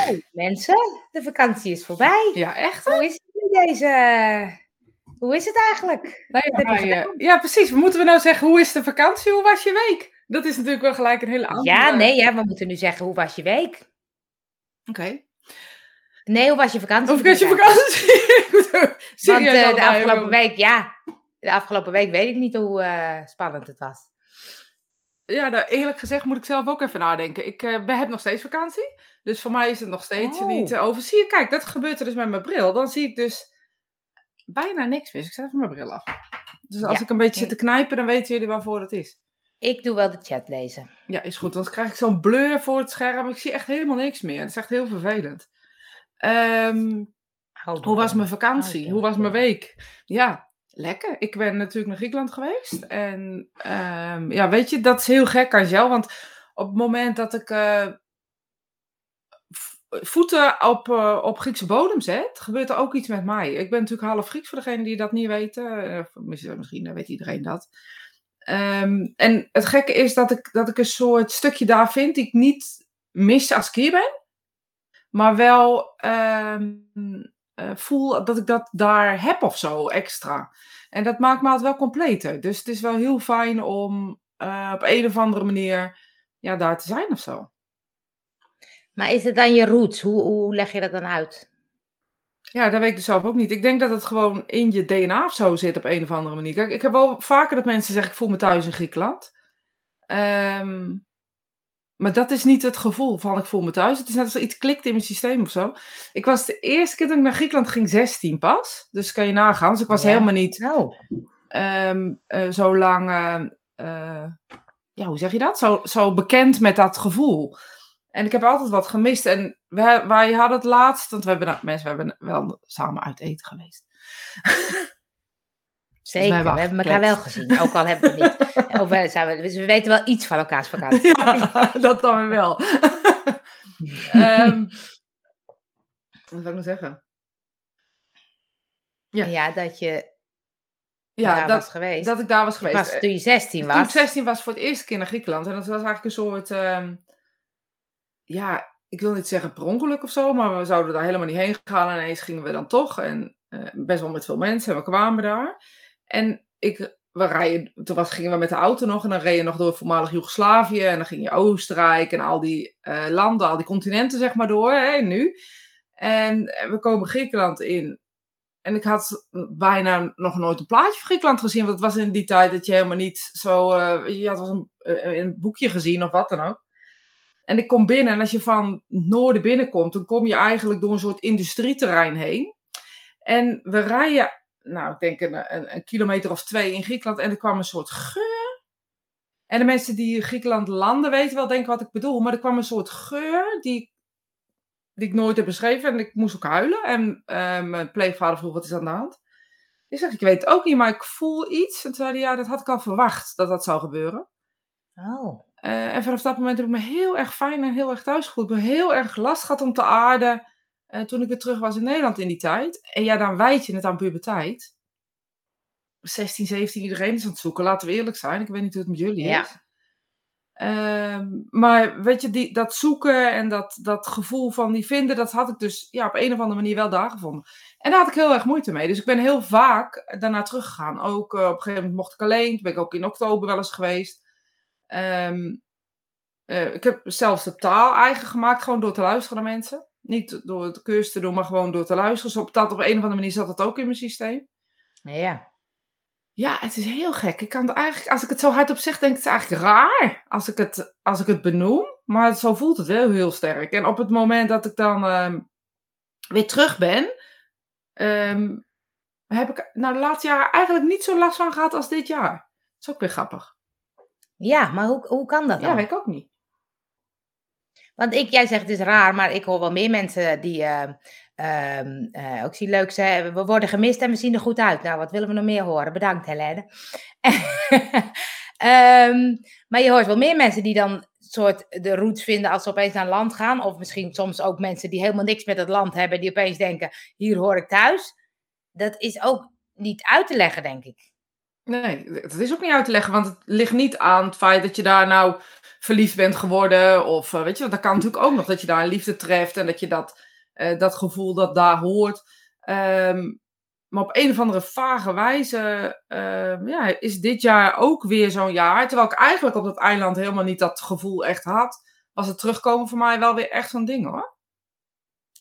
Zo, mensen, de vakantie is voorbij. Ja, echt? Hoe is het nu deze... Hoe is het eigenlijk? Maar, eh, ja, precies. Moeten we nou zeggen, hoe is de vakantie? Hoe was je week? Dat is natuurlijk wel gelijk een hele andere... Ja, nee, ja, we moeten nu zeggen, hoe was je week? Oké. Nee, hoe was je vakantie? Of was je vakantie? Er Want serieus eh, de afgelopen week, ja, de afgelopen week weet ik niet hoe eh, spannend het was. Ja, nou, eerlijk gezegd moet ik zelf ook even nadenken. Ik eh, ben- heb nog steeds vakantie. Dus voor mij is het nog steeds Oh. niet eh, over. Zie je, kijk, dat gebeurt er dus met mijn bril. Dan zie ik dus bijna niks meer. Dus ik zet even mijn bril af. Dus als Ja. ik een beetje zit te knijpen, dan weten jullie waarvoor het is. Ik doe wel de chat lezen. Ja, is goed. Dan krijg ik zo'n blur voor het scherm. Ik zie echt helemaal niks meer. Dat is echt heel vervelend. Ehm, hoe was mijn vakantie? Hoe was mijn week? Ja, lekker. Ik ben natuurlijk naar Griekenland geweest. En ehm, ja, weet je, dat is heel gek aan jou. Want op het moment dat ik eh, voeten op, eh, op Griekse bodem zet, gebeurt er ook iets met mij. Ik ben natuurlijk half Grieks voor degenen die dat niet weten. Eh, misschien weet iedereen dat. Ehm, en het gekke is dat ik, dat ik een soort stukje daar vind die ik niet mis als ik hier ben. Maar wel ehm, eh, voel dat ik dat daar heb of zo extra. En dat maakt me altijd wel completer. Dus het is wel heel fijn om eh, op een of andere manier ja, daar te zijn of zo. Maar is het dan je roots? Hoe, hoe leg je dat dan uit? Ja, dat weet ik dus zelf ook niet. Ik denk dat het gewoon in je DNA of zo zit op een of andere manier. Kijk, ik heb wel vaker dat mensen zeggen, ik voel me thuis in Griekenland. Ehm, maar dat is niet het gevoel van ik voel me thuis. Het is net als iets klikt in mijn systeem of zo. Ik was de eerste keer dat ik naar Griekenland ging 16 pas. Dus kan je nagaan. Dus ik was Ja. helemaal niet Oh, ehm, eh, zo lang, eh, eh, ja, hoe zeg je dat? Zo, zo bekend met dat gevoel. En ik heb altijd wat gemist. En wij, wij hadden het laatst, want we hebben, nou- mensen, we hebben wel samen uit eten geweest. zeker. hebben We hebben elkaar wel gezien, ook al hebben we het niet. Of we, zijn we, dus we weten wel iets van elkaars vakantie. Ja, dat dan wel. Ehm, wat wil ik nou zeggen? Ja. Ja, dat je Ja, daar dat, was geweest. dat ik daar was geweest. was toen je 16 Toen ik was. 16 was voor het eerste keer naar Griekenland. En dat was eigenlijk een soort, ehm, ja, ik wil niet zeggen per ongeluk of zo, maar we zouden daar helemaal niet heen gaan. En ineens gingen we dan toch. En eh, best wel met veel mensen. En we kwamen daar. En ik, we rijden, toen was, gingen we met de auto nog. En dan reed je nog door voormalig Joegoslavië. En dan ging je Oostenrijk en al die eh, landen, al die continenten zeg maar door, hè, nu. En we komen Griekenland in. En ik had bijna nog nooit een plaatje van Griekenland gezien. Want het was in die tijd dat je helemaal niet zo... eh, je had een, eh, een boekje gezien of wat dan ook. En ik kom binnen en als je van noorden binnenkomt... dan kom je eigenlijk door een soort industrieterrein heen. En we rijden, nou ik denk een, een, een kilometer of twee in Griekenland... en er kwam een soort geur. En de mensen die Griekenland landen weten wel denken wat ik bedoel. Maar er kwam een soort geur die die ik nooit heb beschreven. En ik moest ook huilen. En eh, mijn pleegvader vroeg, wat is aan de hand? Ik zeg, ik weet het ook niet, maar ik voel iets. En toen zei hij, ja, dat had ik al verwacht, dat dat zou gebeuren. Oh, Eh, en vanaf dat moment heb ik me heel erg fijn en heel erg thuis gevoeld. Ik heb heel erg last gehad om te aarden eh, toen ik weer terug was in Nederland in die tijd. En ja, dan wijd je het aan puberteit. 16, 17, iedereen is aan het zoeken. Laten we eerlijk zijn. Ik weet niet hoe het met jullie Ja. is. Ehm, maar weet je, die, dat zoeken en dat, dat gevoel van die vinden, dat had ik dus ja, op een of andere manier wel daar gevonden. En daar had ik heel erg moeite mee. Dus ik ben heel vaak daarna teruggegaan. Ook eh, op een gegeven moment mocht ik alleen. Toen ben ik ook in oktober wel eens geweest. Ehm, eh, ik heb zelfs de taal eigen gemaakt, gewoon door te luisteren naar mensen. Niet door het cursus te doen, maar gewoon door te luisteren. Dus op, dat, op een of andere manier zat dat ook in mijn systeem. ja. Ja, het is heel gek. Ik kan het eigenlijk, als ik het zo hardop zeg, denk ik het is eigenlijk raar als ik het, als ik het benoem. Maar zo voelt het wel heel sterk. En op het moment dat ik dan ehm, weer terug ben, ehm, heb ik nou de laatste jaar eigenlijk niet zo last van gehad als dit jaar. Dat is ook weer grappig. Ja, maar hoe, hoe kan dat Ja, dan? weet ik ook niet. Want ik, jij zegt het is raar, maar ik hoor wel meer mensen die eh, ehm, eh, ook zien leuk zijn. We worden gemist en we zien er goed uit. Nou, wat willen we nog meer horen? Bedankt, Helene. Ehm, maar je hoort wel meer mensen die dan soort de roots vinden als ze opeens naar land gaan. Of misschien soms ook mensen die helemaal niks met het land hebben, die opeens denken, hier hoor ik thuis. Dat is ook niet uit te leggen, denk ik. Nee, het is ook niet uit te leggen, want het ligt niet aan het feit dat je daar nou verliefd bent geworden. Of weet je, want dat kan natuurlijk ook nog dat je daar een liefde treft en dat je dat, dat gevoel dat daar hoort. Um, maar op een of andere vage wijze ehm, ja, is dit jaar ook weer zo'n jaar. Terwijl ik eigenlijk op dat eiland helemaal niet dat gevoel echt had. Was het terugkomen voor mij wel weer echt zo'n ding hoor.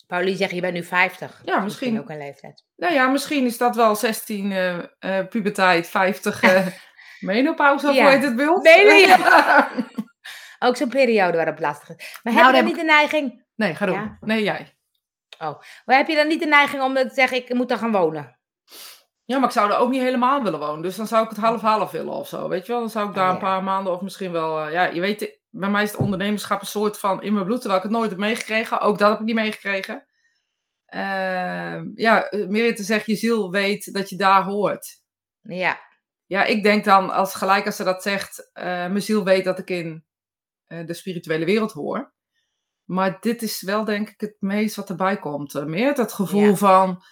Paulie zegt, je bent nu 50. Ja, misschien. ook een leeftijd. Nou ja, misschien is dat wel 16 uh, uh, puberteit, 50 uh, menopauze, of ja. hoe heet het beeld? Nee, ja. ook zo'n periode waarop lastig is. Maar nou, heb je dan niet de neiging... Nee, ga door. Nee, jij. Oh, maar heb je dan niet de neiging om te zeggen, ik moet daar gaan wonen? Ja, maar ik zou er ook niet helemaal willen wonen. Dus dan zou ik het half-half willen of zo. Weet je wel? Dan zou ik daar een paar maanden of misschien wel. Uh, ja, je weet, bij mij is het ondernemerschap een soort van in mijn bloed, terwijl ik het nooit heb meegekregen. Ook dat heb ik niet meegekregen. Uh, ja, meer te zeggen, je ziel weet dat je daar hoort. Ja. Ja, ik denk dan, als gelijk als ze dat zegt, uh, mijn ziel weet dat ik in de spirituele wereld hoor. Maar dit is wel, denk ik, het meest wat erbij komt. meer het gevoel ja. van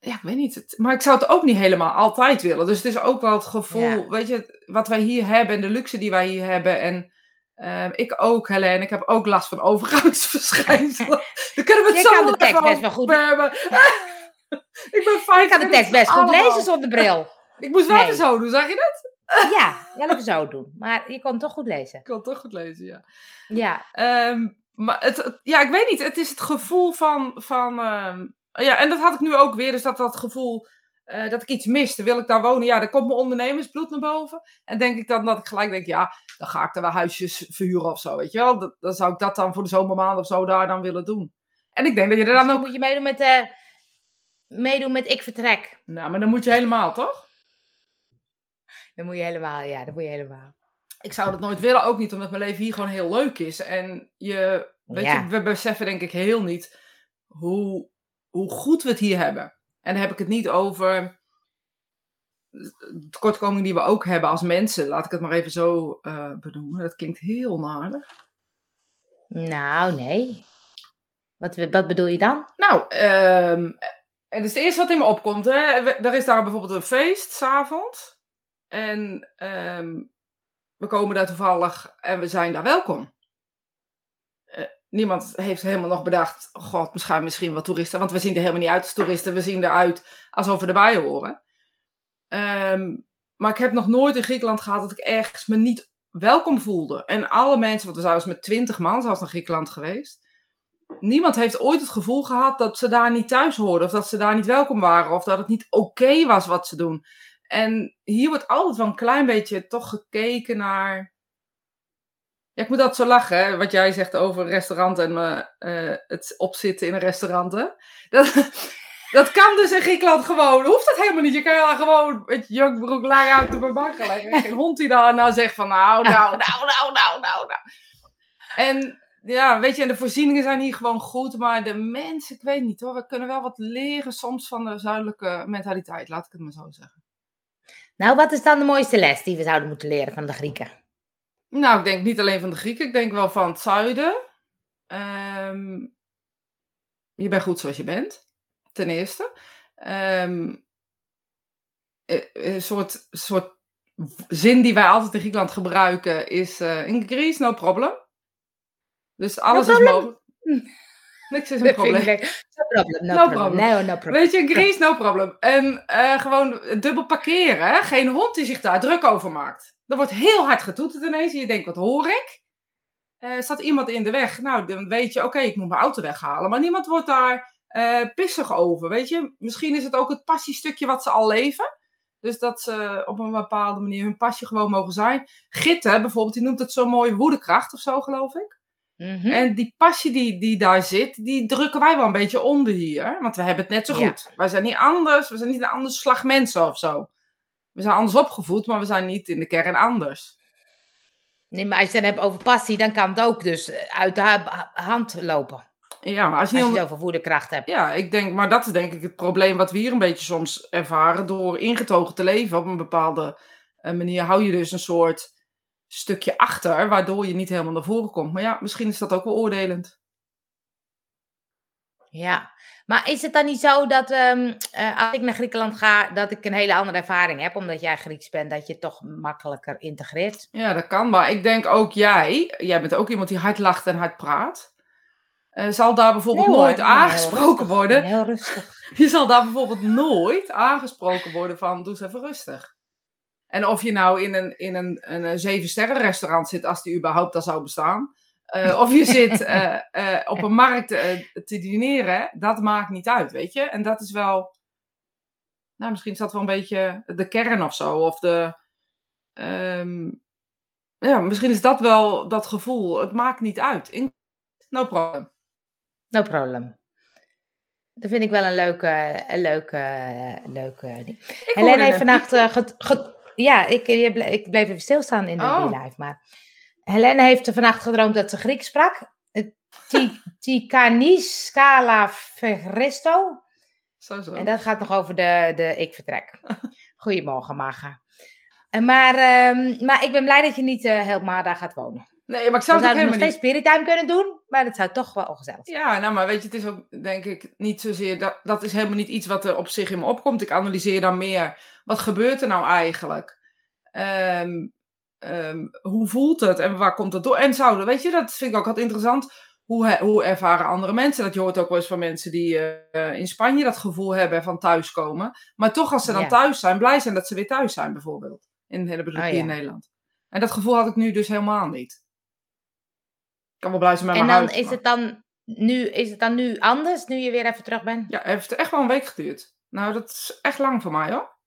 ja, ik weet niet. Het, maar ik zou het ook niet helemaal altijd willen. Dus het is ook wel het gevoel, weet je, wat wij hier hebben en de luxe die wij hier hebben. En uh, ik ook, Helene. Ik heb ook last van overgangsverschijnselen. Dan kunnen we het zo kan de tekst best wel goed hebben. ik ben fijn. Ik kan de tekst best goed lezen zonder bril. ik moest wel nee. even zo doen, zag je dat? Ja, wel even zo doen. Maar je kon toch goed lezen. Ik kon toch goed lezen, ja. Ja. Um, maar het, ja, ik weet niet. Het is het gevoel van, van um, ja, en dat had ik nu ook weer. Dus dat, dat gevoel uh, dat ik iets miste. Wil ik daar wonen? Ja, dan komt mijn ondernemersbloed naar boven. En denk ik dan dat ik gelijk denk, ja, dan ga ik er wel huisjes verhuren of zo, weet je wel. Dat, dan zou ik dat dan voor de zomermaanden of zo daar dan willen doen. En ik denk dat je er dan ook... moet je meedoen met, uh, meedoen met ik vertrek. Nou, maar dan moet je helemaal, toch? Dan moet je helemaal, ja, dan moet je helemaal. Ik zou dat nooit willen, ook niet, omdat mijn leven hier gewoon heel leuk is. En je, weet ja. je, we beseffen denk ik heel niet hoe hoe goed we het hier hebben. En dan heb ik het niet over de tekortkoming die we ook hebben als mensen. Laat ik het maar even zo uh, benoemen. Dat klinkt heel nadig. Nou, nee. Wat, wat bedoel je dan? Nou, um, en het eerste wat in me opkomt. Hè. Er is daar bijvoorbeeld een feest, s'avonds. En um, we komen daar toevallig en we zijn daar welkom niemand heeft helemaal nog bedacht, god, misschien, misschien wat toeristen. Want we zien er helemaal niet uit als toeristen. We zien eruit alsof we erbij horen. Um, maar ik heb nog nooit in Griekenland gehad dat ik ergens me niet welkom voelde. En alle mensen, want we zijn met twintig man zelfs naar Griekenland geweest. Niemand heeft ooit het gevoel gehad dat ze daar niet thuis hoorden. Of dat ze daar niet welkom waren. Of dat het niet oké was wat ze doen. En hier wordt altijd wel een klein beetje toch gekeken naar ik moet dat zo lachen, hè, wat jij zegt over restaurant en uh, het opzitten in een restaurant. Hè? Dat, dat kan dus in Griekenland gewoon. Hoeft dat helemaal niet. Je kan daar gewoon met je jurkbroek lang uit een bank leggen. Geen hond die daar nou zegt van nou, nou, nou, nou, nou, nou, nou. En ja, weet je, en de voorzieningen zijn hier gewoon goed. Maar de mensen, ik weet niet hoor. We kunnen wel wat leren soms van de zuidelijke mentaliteit. Laat ik het maar zo zeggen. Nou, wat is dan de mooiste les die we zouden moeten leren van de Grieken? Nou, ik denk niet alleen van de Grieken, ik denk wel van het zuiden. Um, je bent goed zoals je bent, ten eerste. Um, een soort, soort zin die wij altijd in Griekenland gebruiken is: uh, in Greece, no problem. Dus alles no is mogelijk. Niks is een probleem. No problem, no, no problem. problem. No, no problem. Weet je, Greece, no problem. En uh, gewoon dubbel parkeren. Geen hond die zich daar druk over maakt. Er wordt heel hard getoeterd ineens. En je denkt, wat hoor ik? Uh, staat iemand in de weg? Nou, dan weet je, oké, ik moet mijn auto weghalen. Maar niemand wordt daar uh, pissig over, weet je. Misschien is het ook het passiestukje wat ze al leven. Dus dat ze op een bepaalde manier hun passie gewoon mogen zijn. Gitten bijvoorbeeld, die noemt het zo mooi woedekracht of zo, geloof ik. Mm -hmm. En die passie die, die daar zit, die drukken wij wel een beetje onder hier. Want we hebben het net zo goed. Ja. Wij zijn niet anders, we zijn niet een ander slag mensen of zo. We zijn anders opgevoed, maar we zijn niet in de kern anders. Nee, maar als je het hebt over passie, dan kan het ook dus uit de hand lopen. Ja, maar als je, als je hebt. Ja, ik denk, maar dat is denk ik het probleem wat we hier een beetje soms ervaren. Door ingetogen te leven op een bepaalde eh, manier hou je dus een soort stukje achter, waardoor je niet helemaal naar voren komt. Maar ja, misschien is dat ook wel oordelend. Ja, maar is het dan niet zo dat ehm, eh, als ik naar Griekenland ga, dat ik een hele andere ervaring heb, omdat jij Grieks bent, dat je toch makkelijker integreert? Ja, dat kan. Maar ik denk ook jij, jij bent ook iemand die hard lacht en hard praat. Uh, zal daar bijvoorbeeld Nee hoor, nooit heel aangesproken rustig. Worden. Heel rustig. Je zal daar bijvoorbeeld nooit aangesproken worden van doe eens even rustig. En of je nou in een, in een, een, eh, zeven sterren restaurant zit, als die überhaupt al zou bestaan. eh, of je zit eh, op een markt te dineren, dat maakt niet uit, weet je. En dat is wel, nou misschien is dat wel een beetje de kern of zo. Of de, ehm, ja, misschien is dat wel dat gevoel. Het maakt niet uit. In- No problem. No problem. Dat vind ik wel een leuke, een leuke, leuke ding. Hoorde heeft vannacht... get- get- ja, ik, ble- ik bleef even stilstaan in de Oh. life. Maar Helene heeft er vannacht gedroomd dat ze Grieks sprak. Ti- Tikanis Scala Fegresto. Zo, zo. En dat gaat nog over de, de ik vertrek. Goedemorgen, Maga. En Maar, ehm, maar ik ben blij dat je niet eh helemaal daar gaat wonen. Nee, maar ik zou het zouden nog helemaal steeds niet... Spirit Time kunnen doen, maar dat zou toch wel ongezellig zijn. Ja, nou, maar weet je, het is ook denk ik niet zozeer... Dat, dat is helemaal niet iets wat er op zich in me opkomt. Ik analyseer dan meer, wat gebeurt er nou eigenlijk? Ehm, ehm, hoe voelt het en waar komt het door? En zouden, weet je, dat vind ik ook altijd interessant. Hoe, hoe ervaren andere mensen? Dat je hoort ook wel eens van mensen die eh, in Spanje dat gevoel hebben van thuiskomen. Maar toch als ze dan Ja. thuis zijn, blij zijn dat ze weer thuis zijn bijvoorbeeld. In, in, Oh, in. Nederland. En dat gevoel had ik nu dus helemaal niet. Ik kan wel blij zijn met En mijn dan huis. is het dan, nu, is het dan nu anders, nu je weer even terug bent? Ja, het heeft echt wel een week geduurd. Nou, dat is echt lang voor mij hoor.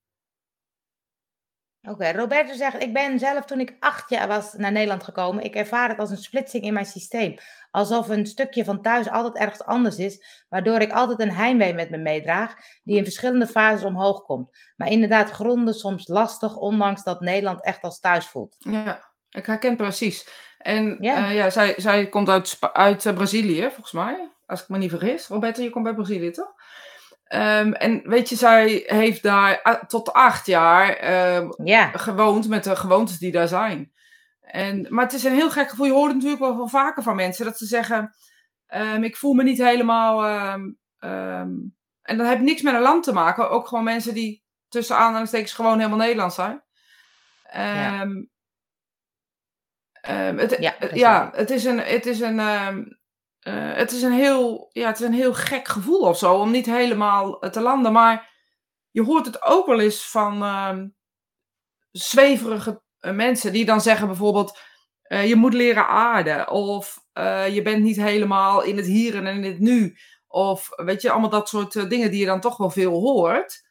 Oké, Roberto zegt, ik ben zelf toen ik acht jaar was naar Nederland gekomen. Ik ervaar het als een splitsing in mijn systeem. Alsof een stukje van thuis altijd ergens anders is, waardoor ik altijd een heimwee met me meedraag, die in verschillende fases omhoog komt. Maar inderdaad, gronden soms lastig, ondanks dat Nederland echt als thuis voelt. Ja, ik herken precies. En Ja. ja zij, zij komt uit, uit eh, Brazilië, volgens mij. Als ik me niet vergis. Roberto, je komt uit Brazilië, toch? Ehm, en weet je, zij heeft daar tot acht jaar ehm, Ja, gewoond met de gewoontes die daar zijn. En, maar het is een heel gek gevoel. Je hoort het natuurlijk wel, vaker van mensen dat ze zeggen: ehm, Ik voel me niet helemaal. en dat heeft niks met een land te maken. Ook gewoon mensen die tussen aanhalingstekens gewoon helemaal Nederlands zijn. Ja. Het, Ja, ja, het is een. Het is een eh, het is een heel, ja, het is een heel gek gevoel of zo, om niet helemaal te landen. Maar je hoort het ook wel eens van ehm, zweverige eh, mensen die dan zeggen bijvoorbeeld, eh, je moet leren aarden. Of eh, je bent niet helemaal in het hier en in het nu. Of weet je, allemaal dat soort eh, dingen die je dan toch wel veel hoort.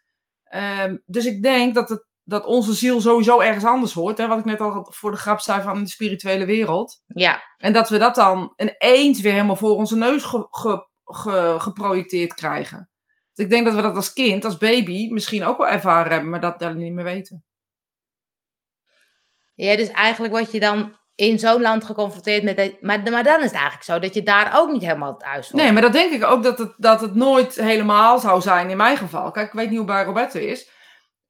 Ehm, dus ik denk dat, het, dat onze ziel sowieso ergens anders hoort. Hè, wat ik net al voor de grap zei van de spirituele wereld. ja, En dat we dat dan ineens weer helemaal voor onze neus ge- ge- ge- geprojecteerd krijgen. Dus ik denk dat we dat als kind, als baby, misschien ook wel ervaren hebben, maar dat niet meer weten. ja, dus eigenlijk word je dan in zo'n land geconfronteerd met... de- maar, maar dan is het eigenlijk zo dat je daar ook niet helemaal thuis voelt. Nee, maar dat denk ik ook dat het, dat het nooit helemaal zou zijn in mijn geval. Kijk, ik weet niet hoe bij Roberto is.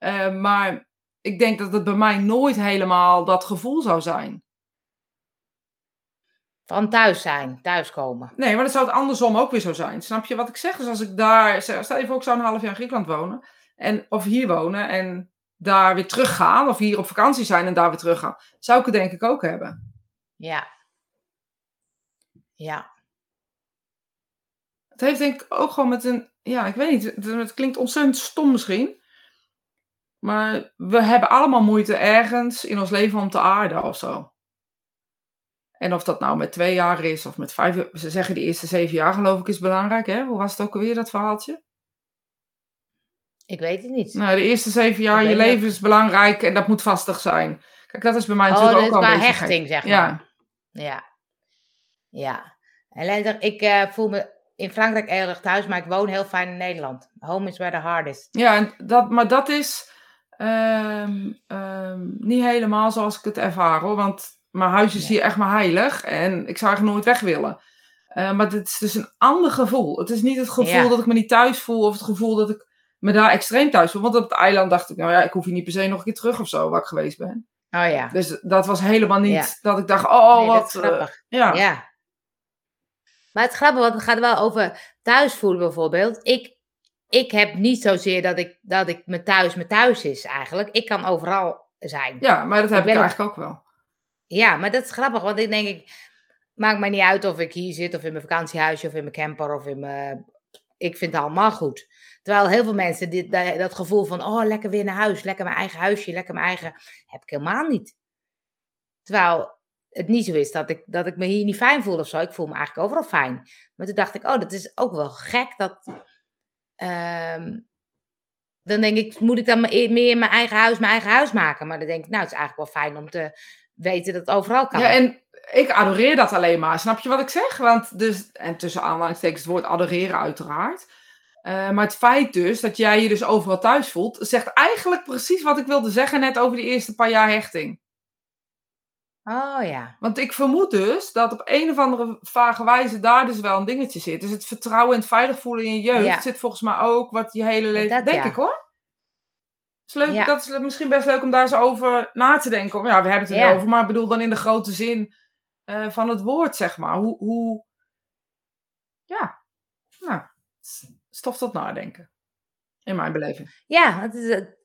Eh, maar ik denk dat het bij mij nooit helemaal dat gevoel zou zijn. Van thuis zijn, thuiskomen. Nee, maar dat zou het andersom ook weer zo zijn. Snap je wat ik zeg? Dus als ik daar, stel even voor ik zou een half jaar in Griekenland wonen. En, of hier wonen en daar weer teruggaan. Of hier op vakantie zijn en daar weer teruggaan. Zou ik het denk ik ook hebben. Ja. Ja. Het heeft denk ik ook gewoon met een, ja, ik weet niet. Het klinkt ontzettend stom misschien. Maar we hebben allemaal moeite ergens in ons leven om te aarden of zo. En of dat nou met twee jaar is of met vijf jaar. Ze zeggen de eerste zeven jaar geloof ik is belangrijk. Hè? Hoe was het ook alweer dat verhaaltje? Ik weet het niet. Nou, de eerste zeven jaar je leven is belangrijk en dat moet vastig zijn. Kijk, dat is bij mij oh, natuurlijk ook al een hechting, zeg Ja. maar. Ja. Ja. Zegt, ik eh, voel me in Frankrijk erg thuis, maar ik woon heel fijn in Nederland. Home is where the heart is. Ja, en dat, maar dat is ehm, ehm, niet helemaal zoals ik het ervaar hoor. Want mijn huis is hier echt maar heilig en ik zou eigenlijk nooit weg willen. Eh, maar het is dus een ander gevoel. Het is niet het gevoel Ja. dat ik me niet thuis voel of het gevoel dat ik me daar extreem thuis voel. Want op het eiland dacht ik, nou ja, ik hoef hier niet per se nog een keer terug of zo waar ik geweest ben. Oh ja. Dus dat was helemaal niet Ja. dat ik dacht, oh nee, wat. grappig. ja. ja. Maar het grappige, want het gaat wel over thuis voelen bijvoorbeeld. Ik, ik heb niet zozeer dat ik, dat ik me thuis me thuis is eigenlijk. Ik kan overal zijn. Ja, maar dat heb Ik eigenlijk ook wel. Ja, maar dat is grappig, want ik denk ik, maakt mij niet uit of ik hier zit of in mijn vakantiehuisje of in mijn camper of in mijn, ik vind het allemaal goed. Terwijl heel veel mensen dit, dat, dat gevoel van, oh lekker weer naar huis, lekker mijn eigen huisje, lekker mijn eigen, heb ik helemaal niet. Terwijl het niet zo is dat ik, dat ik me hier niet fijn voel of zo. Ik voel me eigenlijk overal fijn. Maar toen dacht ik, oh, dat is ook wel gek. Dat, ehm, dan denk ik, moet ik dan e- meer in mijn eigen huis mijn eigen huis maken? Maar dan denk ik, nou, het is eigenlijk wel fijn om te weten dat het overal kan. Ja, en ik adoreer dat alleen maar. Snap je wat ik zeg? Want dus, en tussen aanhalingstekens het woord adoreren uiteraard. Eh, maar het feit dus dat jij je dus overal thuis voelt, zegt eigenlijk precies wat ik wilde zeggen net over die eerste paar jaar hechting. Oh ja. Want ik vermoed dus dat op een of andere vage wijze daar dus wel een dingetje zit. Dus het vertrouwen en het veilig voelen in je jeugd Ja. zit volgens mij ook wat je hele leven... Dat denk ja. ik hoor. Is leuk, Ja. Dat is misschien best leuk om daar eens over na te denken. Ja, we hebben het er Ja. niet over, maar ik bedoel dan in de grote zin eh, van het woord, zeg maar. Hoe, hoe... Ja. Nou, stof tot nadenken. In mijn beleving. Ja, het is, het-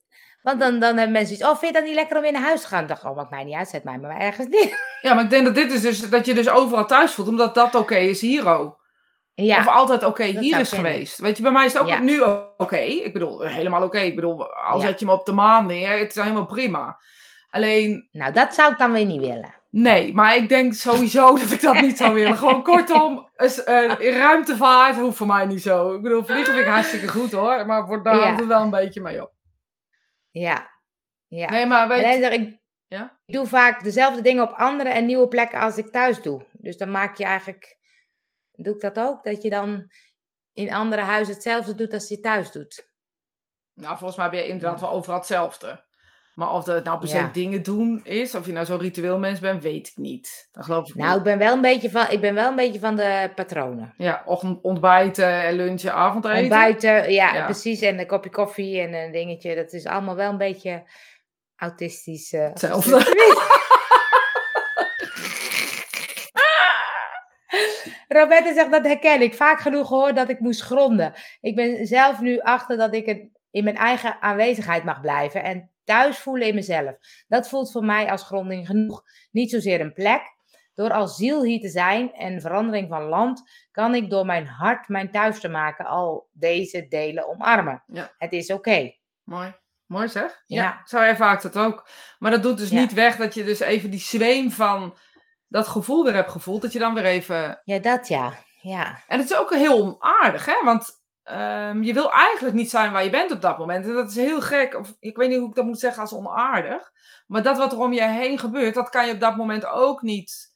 want dan, dan hebben mensen iets, oh, vind je dat niet lekker om weer naar huis te gaan? Ik dacht, oh, maakt mij niet uit, zet mij maar ergens neer. Ja, maar ik denk dat dit is dus dat je dus overal thuis voelt, omdat dat oké is hier ook. Ja, Of altijd oké hier is geweest. Weet je, bij mij is het ook Ja. nu oké. Ik bedoel, helemaal oké. Ik bedoel, al zet je me op de maan neer, het is helemaal prima. Alleen, nou, dat zou ik dan weer niet willen. nee, maar ik denk sowieso dat ik dat niet zou willen. Gewoon kortom, is, in ruimtevaart hoeft voor mij niet zo. Ik bedoel, vliegen vind ik hartstikke goed hoor, maar wordt daar Ja. wel een beetje mee op. Ja, ja. Nee, maar weet zeg ik, Ja? ik doe vaak dezelfde dingen op andere en nieuwe plekken als ik thuis doe. Dus dan maak je eigenlijk, doe ik dat ook? Dat je dan in andere huizen hetzelfde doet als je thuis doet. Nou, volgens mij ben je inderdaad wel overal hetzelfde. Maar of dat het nou per se Ja. dingen doen is, of je nou zo'n ritueel mens bent, weet ik niet. Dat geloof ik niet. Nou, ik ben wel een beetje van, ik ben wel een beetje van de patronen. Ja, ochtend ontbijten en lunchen, avondeten. Ontbijten, ja, Ja. precies. En een kopje koffie en een dingetje. Dat is allemaal wel een beetje autistisch. eh, Hetzelfde. Roberta zegt dat herken ik. Vaak genoeg gehoord dat ik moest gronden. Ik ben zelf nu achter dat ik het in mijn eigen aanwezigheid mag blijven en thuis voelen in mezelf. Dat voelt voor mij als gronding genoeg. Niet zozeer een plek. Door als ziel hier te zijn en verandering van land, kan ik door mijn hart mijn thuis te maken al deze delen omarmen. Ja. Het is oké. Mooi. Mooi zeg. Ja, Ja. zo ervaar ik dat ook. Maar dat doet dus Ja. niet weg dat je dus even die zweem van dat gevoel weer hebt gevoeld. Dat je dan weer even... Ja, dat ja. Ja. En het is ook heel onaardig, hè? Want ehm, je wil eigenlijk niet zijn waar je bent op dat moment. En dat is heel gek. Of, ik weet niet hoe ik dat moet zeggen als onaardig. Maar dat wat er om je heen gebeurt, dat kan je op dat moment ook niet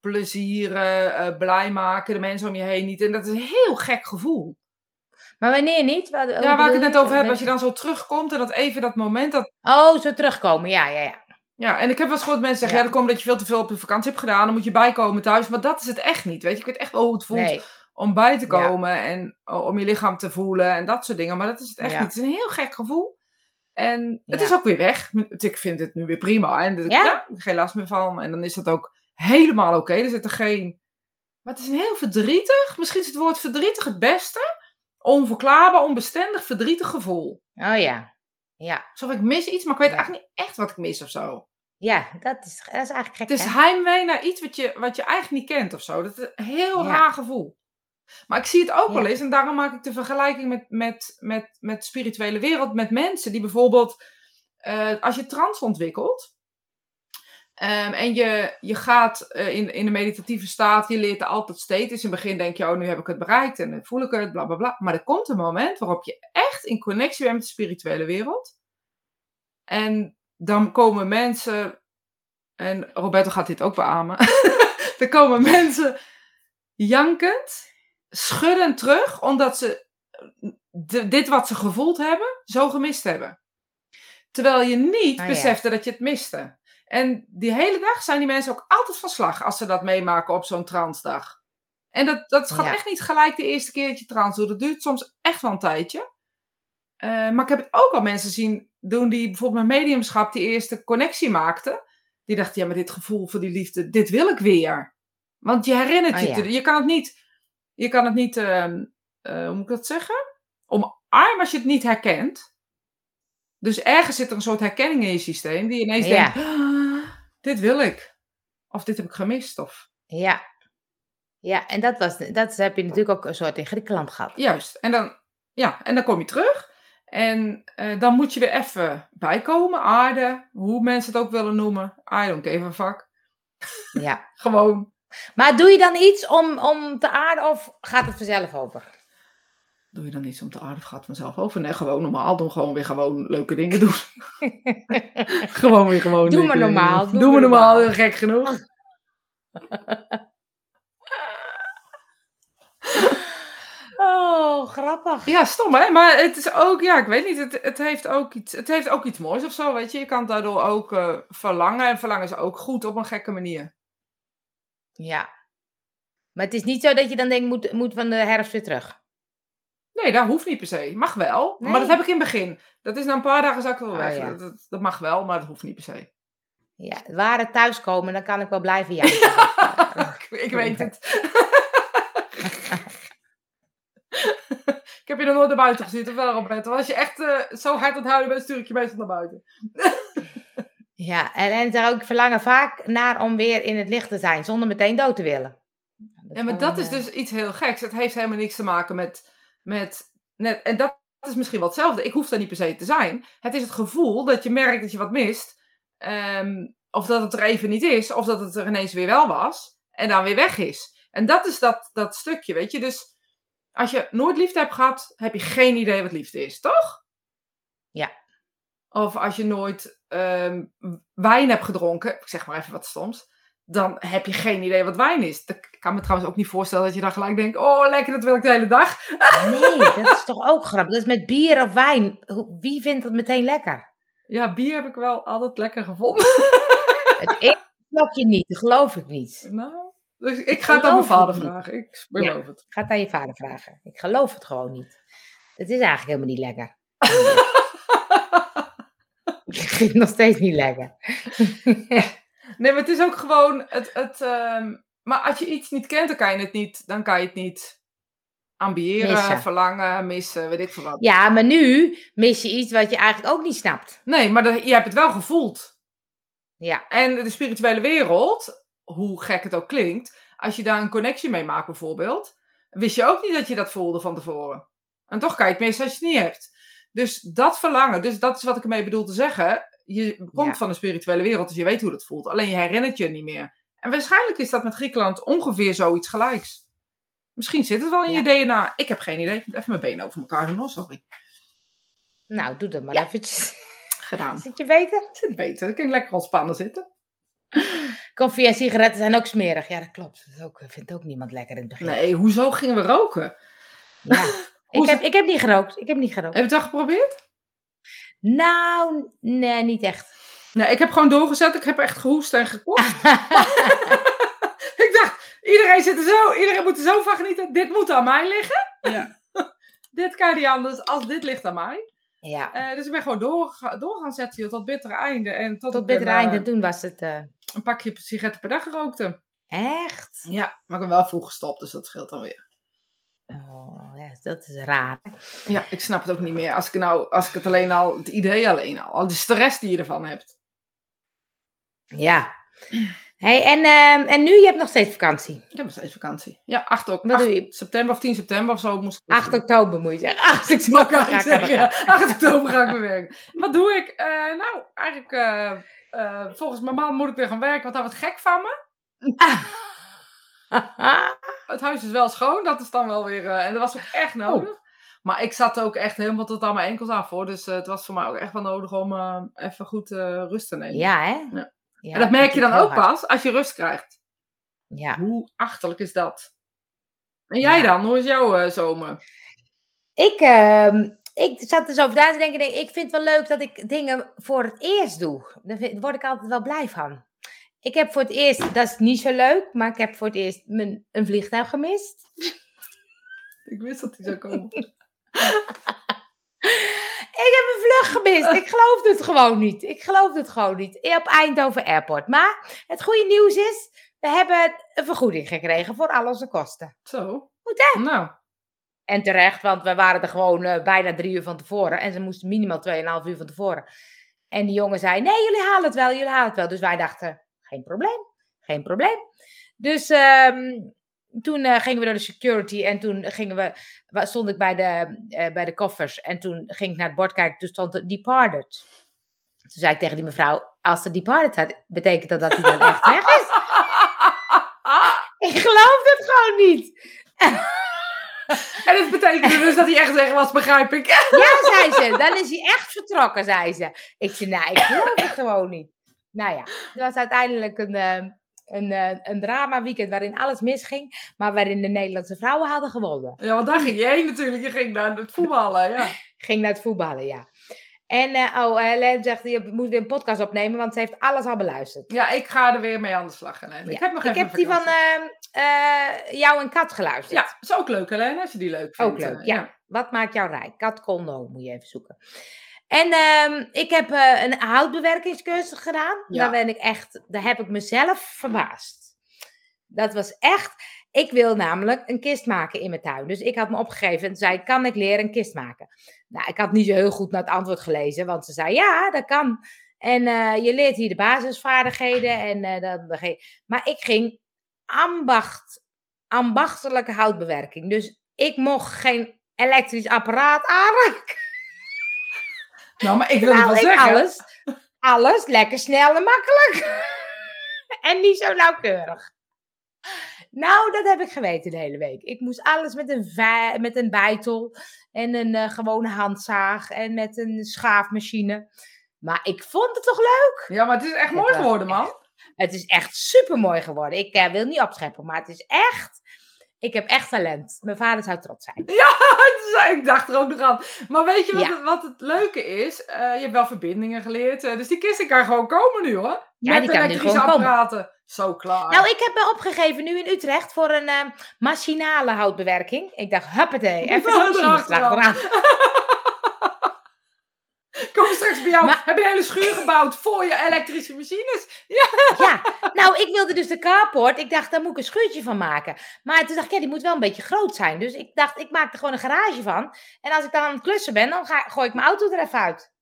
plezieren, eh, blij maken. De mensen om je heen niet. En dat is een heel gek gevoel. Maar wanneer niet? Ja, waar ik het net over heb, als je dan zo terugkomt en dat even dat moment, dat Oh, zo terugkomen. Ja, ja, ja. Ja, en ik heb wel eens gehoord mensen zeggen, ja. Ja. dat komt dat je veel te veel op je vakantie hebt gedaan, dan moet je bijkomen thuis. Maar dat is het echt niet, weet je. Ik weet echt wel hoe het voelt Nee. Om bij te Ja. komen en o- om je lichaam te voelen en dat soort dingen. Maar dat is het echt Ja. niet. Het is een heel gek gevoel. En het Ja. is ook weer weg. Ik vind het nu weer prima. En er- Ja? ja, geen last meer van. En dan is dat ook helemaal oké. Er zit er geen... Maar het is een heel verdrietig, misschien is het woord verdrietig het beste. Onverklaarbaar, onbestendig, verdrietig gevoel. Oh ja. Ja. Alsof ik mis iets, maar ik weet eigenlijk niet echt wat ik mis of zo. Ja, dat is, dat is eigenlijk gek. Het is hè? heimwee naar iets wat je, wat je eigenlijk niet kent of zo. Dat is een heel raar gevoel. Maar ik zie het ook Ja. wel eens, en daarom maak ik de vergelijking met, met, met, met de spirituele wereld, met mensen die bijvoorbeeld, eh, als je trance ontwikkelt, ehm, en je, je gaat eh, in, in de meditatieve staat, je leert er altijd steeds. Dus in het begin denk je, oh, nu heb ik het bereikt en dan voel ik het, bla bla bla. Maar er komt een moment waarop je echt in connectie bent met de spirituele wereld. En dan komen mensen, en Roberto gaat dit ook beamen. er komen mensen jankend, schuddend terug, omdat ze de- dit wat ze gevoeld hebben, zo gemist hebben. Terwijl je niet Ah, ja. besefte dat je het miste. En die hele dag zijn die mensen ook altijd van slag als ze dat meemaken op zo'n transdag. En dat, dat gaat Ja. echt niet gelijk de eerste keer dat je trans doet. Dat duurt soms echt wel een tijdje. Eh, maar ik heb het ook al mensen zien doen die bijvoorbeeld met mediumschap die eerste connectie maakten. Die dachten, ja, maar dit gevoel voor die liefde, dit wil ik weer. Want je herinnert Oh, je, ja. je kan het niet Je kan het niet, ehm, eh, hoe moet ik dat zeggen? Omarmen als je het niet herkent. Dus ergens zit er een soort herkenning in je systeem die ineens Ja. denkt, "Ah, dit wil ik. Of dit heb ik gemist. Of Ja. Ja, en dat, was, dat heb je natuurlijk ook een soort in Griekenland gehad. Juist. En dan, ja, en dan kom je terug. En eh, dan moet je weer even bijkomen, aarde, hoe mensen het ook willen noemen. I don't give a fuck. Ja. Gewoon. Maar doe je dan iets om, om te aarden of gaat het vanzelf over? Doe je dan iets om te aarde of gaat het vanzelf over? Nee, gewoon normaal doen. Gewoon weer gewoon leuke dingen doen. gewoon weer gewoon Doe maar normaal, doe Doe maar normaal, normaal. gek genoeg. Oh, grappig. Ja, stom hè, maar het is ook, ja, ik weet niet, het, het, heeft, ook iets, het heeft ook iets moois of zo, weet je. Je kan daardoor ook eh, verlangen en verlangen is ook goed op een gekke manier. Ja. Maar het is niet zo dat je dan denkt, moet, moet van de herfst weer terug. Nee, dat hoeft niet per se. Mag wel, maar dat heb ik in het begin. Dat is na een paar dagen zak wel Oh, weg. ja. dat, dat, dat mag wel, maar dat hoeft niet per se. Ja, waar het thuiskomen, dan kan ik wel blijven janken. ik, ik weet het. ik heb je nog nooit naar buiten gezien, of wel, Roberto? Als je echt eh, zo hard aan het huilen bent, stuur ik je meestal naar buiten. ja, en, en daar ook verlangen vaak naar om weer in het licht te zijn, zonder meteen dood te willen. Ja, maar dat is dus iets heel geks. Het heeft helemaal niks te maken met. met net, en dat is misschien wel hetzelfde. Ik hoef daar niet per se te zijn. Het is het gevoel dat je merkt dat je wat mist. ehm, of dat het er even niet is, of dat het er ineens weer wel was. En dan weer weg is. En dat is dat, dat stukje, weet je. Dus als je nooit liefde hebt gehad, heb je geen idee wat liefde is, toch? Ja. Of als je nooit ehm, wijn hebt gedronken, ik zeg maar even wat stoms, dan heb je geen idee wat wijn is. Ik kan me trouwens ook niet voorstellen dat je dan gelijk denkt, oh lekker, dat wil ik de hele dag. Nee, dat is toch ook grappig. Dat is met bier of wijn. Wie vindt dat meteen lekker? Ja, bier heb ik wel altijd lekker gevonden. Het eerste slokje niet, dat geloof ik niet. nou, dus ik ga het aan mijn vader vragen. Ik beloof het. Ga het aan je vader vragen. Ik geloof het gewoon niet. Het is eigenlijk helemaal niet lekker. Ik vind het nog steeds niet lekker. Nee, maar het is ook gewoon het. het ehm, maar als je iets niet kent, dan kan je het niet. Dan kan je het niet ambiëren, Missen. verlangen, missen, weet ik veel wat. Ja, maar nu mis je iets wat je eigenlijk ook niet snapt. Nee, maar je hebt het wel gevoeld. Ja, En de spirituele wereld, hoe gek het ook klinkt, als je daar een connectie mee maakt bijvoorbeeld, wist je ook niet dat je dat voelde van tevoren. En toch kan je het missen als je het niet hebt. Dus dat verlangen, dus dat is wat ik ermee bedoel te zeggen. Je komt Ja. van de spirituele wereld, dus je weet hoe dat voelt. Alleen je herinnert je niet meer. En waarschijnlijk is dat met Griekenland ongeveer zoiets gelijks. Misschien zit het wel in Ja. je DNA. Ik heb geen idee. Ik moet even mijn benen over elkaar doen. Sorry. nou doe dat maar Ja. eventjes. Gedaan. Zit je beter? Zit beter. Dan kan ik lekker ontspannen zitten. Koffie en sigaretten zijn ook smerig. Ja, dat klopt. Dat ook, vindt ook niemand lekker in het begin. Nee, hoezo gingen we roken? Ja. ik, heb, ik heb niet gerookt. Ik heb niet gerookt. Heb je het al geprobeerd? Nou, nee, niet echt. Nee, ik heb gewoon doorgezet. Ik heb echt gehoest en gekocht. ik dacht, iedereen zit er zo, iedereen moet er zo van genieten. Dit moet aan mij liggen. Ja. dit kan niet anders als dit ligt aan mij. ja. Eh, dus ik ben gewoon door, door gaan zetten joh, tot bittere einde. En tot, Tot ik bitter een, einde. eh, Toen was het eh, een pakje sigaretten per dag gerookte. echt. Ja, maar ik ben wel vroeg gestopt, dus dat scheelt dan weer. Oh, ja, dat is raar. Ja, ik snap het ook niet meer. Als ik, nou, als ik het alleen al, het idee alleen al, al de stress die je ervan hebt. Ja. Hey, en, ehm, en nu, je hebt nog steeds vakantie. Ik heb nog steeds vakantie. Ja, 8, ok- Wat 8 doe je? september of 10 september of zo moest ik 8 oktober moet je zeggen. 8 Ik mag oktober ga ik zeggen, ja. gang. 8 oktober ga ik weer werken. Wat doe ik? Eh, nou, eigenlijk, eh, eh, volgens mijn man moet ik weer gaan werken, want hij wordt gek van me. Het huis is wel schoon, dat is dan wel weer, eh, en dat was ook echt nodig. Maar ik zat ook echt helemaal tot aan mijn enkels af hoor, dus eh, het was voor mij ook echt wel nodig om eh, even goed rust te nemen. Ja, hè? Ja. Ja, en dat merk je dan ook hard. pas als je rust krijgt. Ja. Hoe achterlijk is dat? En jij Ja. dan? Hoe is jouw zomer? Ik, ehm, ik zat er zo over na te denken. Ik denk, Ik vind het wel leuk dat ik dingen voor het eerst doe. Daar word ik altijd wel blij van. Ik heb voor het eerst, dat is niet zo leuk, maar ik heb voor het eerst mijn, een vliegtuig gemist. Ik wist dat die zou komen. Ik heb een vlucht gemist. Ik geloofde het gewoon niet. Ik geloofde het gewoon niet. Op Eindhoven Airport. Maar het goede nieuws is, we hebben een vergoeding gekregen voor al onze kosten. Zo. Moet hè? Nou, En terecht, want we waren er gewoon eh, bijna drie uur van tevoren. En ze moesten minimaal 2,5 uur van tevoren. En die jongen zei, nee, jullie halen het wel, jullie halen het wel. Dus wij dachten, geen probleem, geen probleem. Dus ehm, toen eh, gingen we door de security en toen gingen we, stond ik bij de, eh, bij de koffers. En toen ging ik naar het bord kijken, toen stond er departed. Toen zei ik tegen die mevrouw, als er departed staat, betekent dat dat hij dan echt weg is? Ik geloof het gewoon niet. en het betekende dus dat hij echt weg was, begrijp ik. Ja, zei ze. Dan is hij echt vertrokken, zei ze. Ik zei, nou, ik geloof het gewoon niet. Nou ja, het was uiteindelijk een, eh, een, eh, een drama weekend waarin alles misging, maar waarin de Nederlandse vrouwen hadden gewonnen. Ja, want daar ging je heen natuurlijk. Je ging naar het voetballen, ja. Ging naar het voetballen, ja. En, eh, oh, Helene zegt, je moet weer een podcast opnemen, want ze heeft alles al beluisterd. Ja, ik ga er weer mee aan de slag. Helene. Ik Ja. heb nog even ik heb die van vakantie. eh, eh, jou en Kat geluisterd. Ja, is ook leuk, Helene, als je die leuk vindt. Ook leuk, eh, ja. Wat maakt jou rijk? Kat Kondo moet je even zoeken. En ehm, ik heb eh, een houtbewerkingscursus gedaan. Ja. Daar ben ik echt, daar heb ik mezelf verbaasd. Dat was echt, ik wil namelijk een kist maken in mijn tuin. Dus ik had me opgegeven en zei, kan ik leren een kist maken? Nou, ik had niet zo heel goed naar het antwoord gelezen, want ze zei, ja, dat kan. En eh, je leert hier de basisvaardigheden. En, eh, ge- maar ik ging ambacht, ambachtelijke houtbewerking. Dus ik mocht geen elektrisch apparaat aanraken. Nou, maar ik wil Nou, wel zeggen. alles, alles lekker snel en makkelijk. en niet zo nauwkeurig. Nou, dat heb ik geweten de hele week. Ik moest alles met een, met een bijtel en een eh, gewone handzaag en met een schaafmachine. Maar ik vond het toch leuk? Ja, maar het is echt Het mooi geworden, man. Het is echt super mooi geworden. Ik eh, wil niet opscheppen, maar het is echt. Ik heb echt talent. Mijn vader zou trots zijn. Ja, ik dacht er ook nog aan. Maar weet je wat, Ja. het, wat het leuke is? Eh, je hebt wel verbindingen geleerd. eh, dus die kisten kan gewoon komen nu hoor. Ja, Met die kan nu gewoon komen. apparaten. Zo klaar. Nou, ik heb me opgegeven nu in Utrecht voor een eh, machinale houtbewerking. Ik dacht, huppatee, even zo'n machine. Kom straks bij jou. Maar- Heb je een hele schuur gebouwd voor je elektrische machines? Ja, nou, ik wilde dus de carport. Ik dacht, daar moet ik een schuurtje van maken. Maar toen dacht ik, ja, die moet wel een beetje groot zijn. Dus ik dacht, ik maak er gewoon een garage van. En als ik dan aan het klussen ben, dan ga, gooi ik mijn auto er even uit.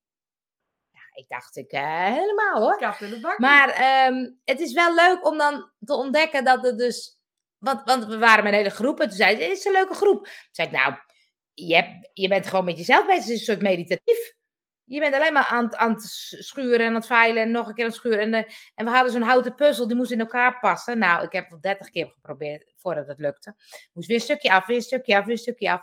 Ja, ik dacht, ik eh, helemaal hoor. In bak. Maar ehm, het is wel leuk om dan te ontdekken dat het dus... Want, want we waren met een hele groep en toen zei ze, het is een leuke groep. Toen zei ik, nou, je, hebt, je bent gewoon met jezelf bezig. Het is een soort meditatief. Je bent alleen maar aan, aan het schuren en aan het veilen en nog een keer aan het schuren. En, eh, en we hadden zo'n houten puzzel, die moest in elkaar passen. Nou, ik heb het 30 keer geprobeerd voordat het lukte. Moest weer een stukje af, weer een stukje af, weer een stukje af.